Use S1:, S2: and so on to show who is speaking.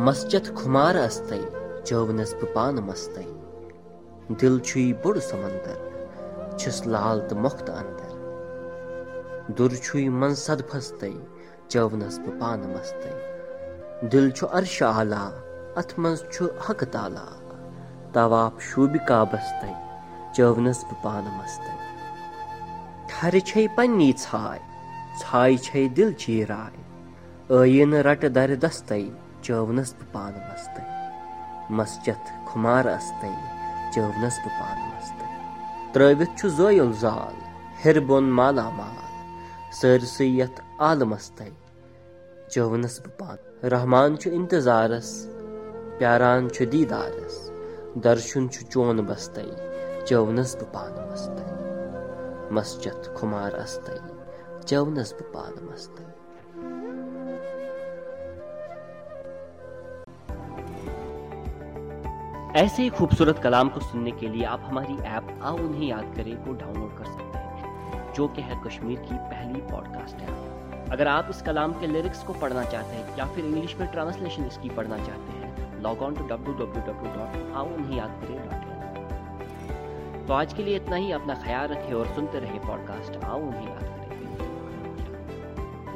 S1: मस्जद खुमार अस्त चौवनस पान मस्त दिल छु बोड़ समंदर छुस लाल तो मुख्त अंदर दुर छु मन सद फस्त चौवनस पान मस्त दिल छु अर्श आला अथ मज छु हक ताला तवाफ शूब काबस चौवनस पान मस्त ठर छै पन्नी छाय छाय छै दिल चीराय چٲونَس بہٕ پانہٕ مَستے۔ مَسجتھ خُمار اَستَے چٲونَس بہٕ پانہٕ مَستَے۔ ترٛٲوِتھ چھُ زٲیُل زال ہیٚر بۄن مالامال سٲرسٕے یَتھ عالمستے چٲونَس بہٕ پانہٕ۔ رحمان چھُ اِنتظارَس پیٛاران چھُ دیٖدارَس۔ دَرشُن چھُ چون بَستے چٲونَس بہٕ پانہٕ مستے۔ مَسجتھ خُمار اَستے چٲونَس بہٕ پانہٕ مَستے۔ ऐसे ही खूबसूरत कलाम को सुनने के लिए आप हमारी ऐप आप उन्हें याद करें को डाउनलोड कर सकते हैं जो कि है कश्मीर की पहली पॉडकास्ट ऐप अगर आप इस कलाम के लिरिक्स को पढ़ना चाहते हैं या फिर इंग्लिश में ट्रांसलेशन इसकी पढ़ना ای خوٗرت کلام ایپ آد ڈاؤنۍ کشمیٖرسٹ तो आज के लिए इतना ही अपना ख्याल रखें और सुनते रहे पॉडकास्ट आओ उन्हें याद करें।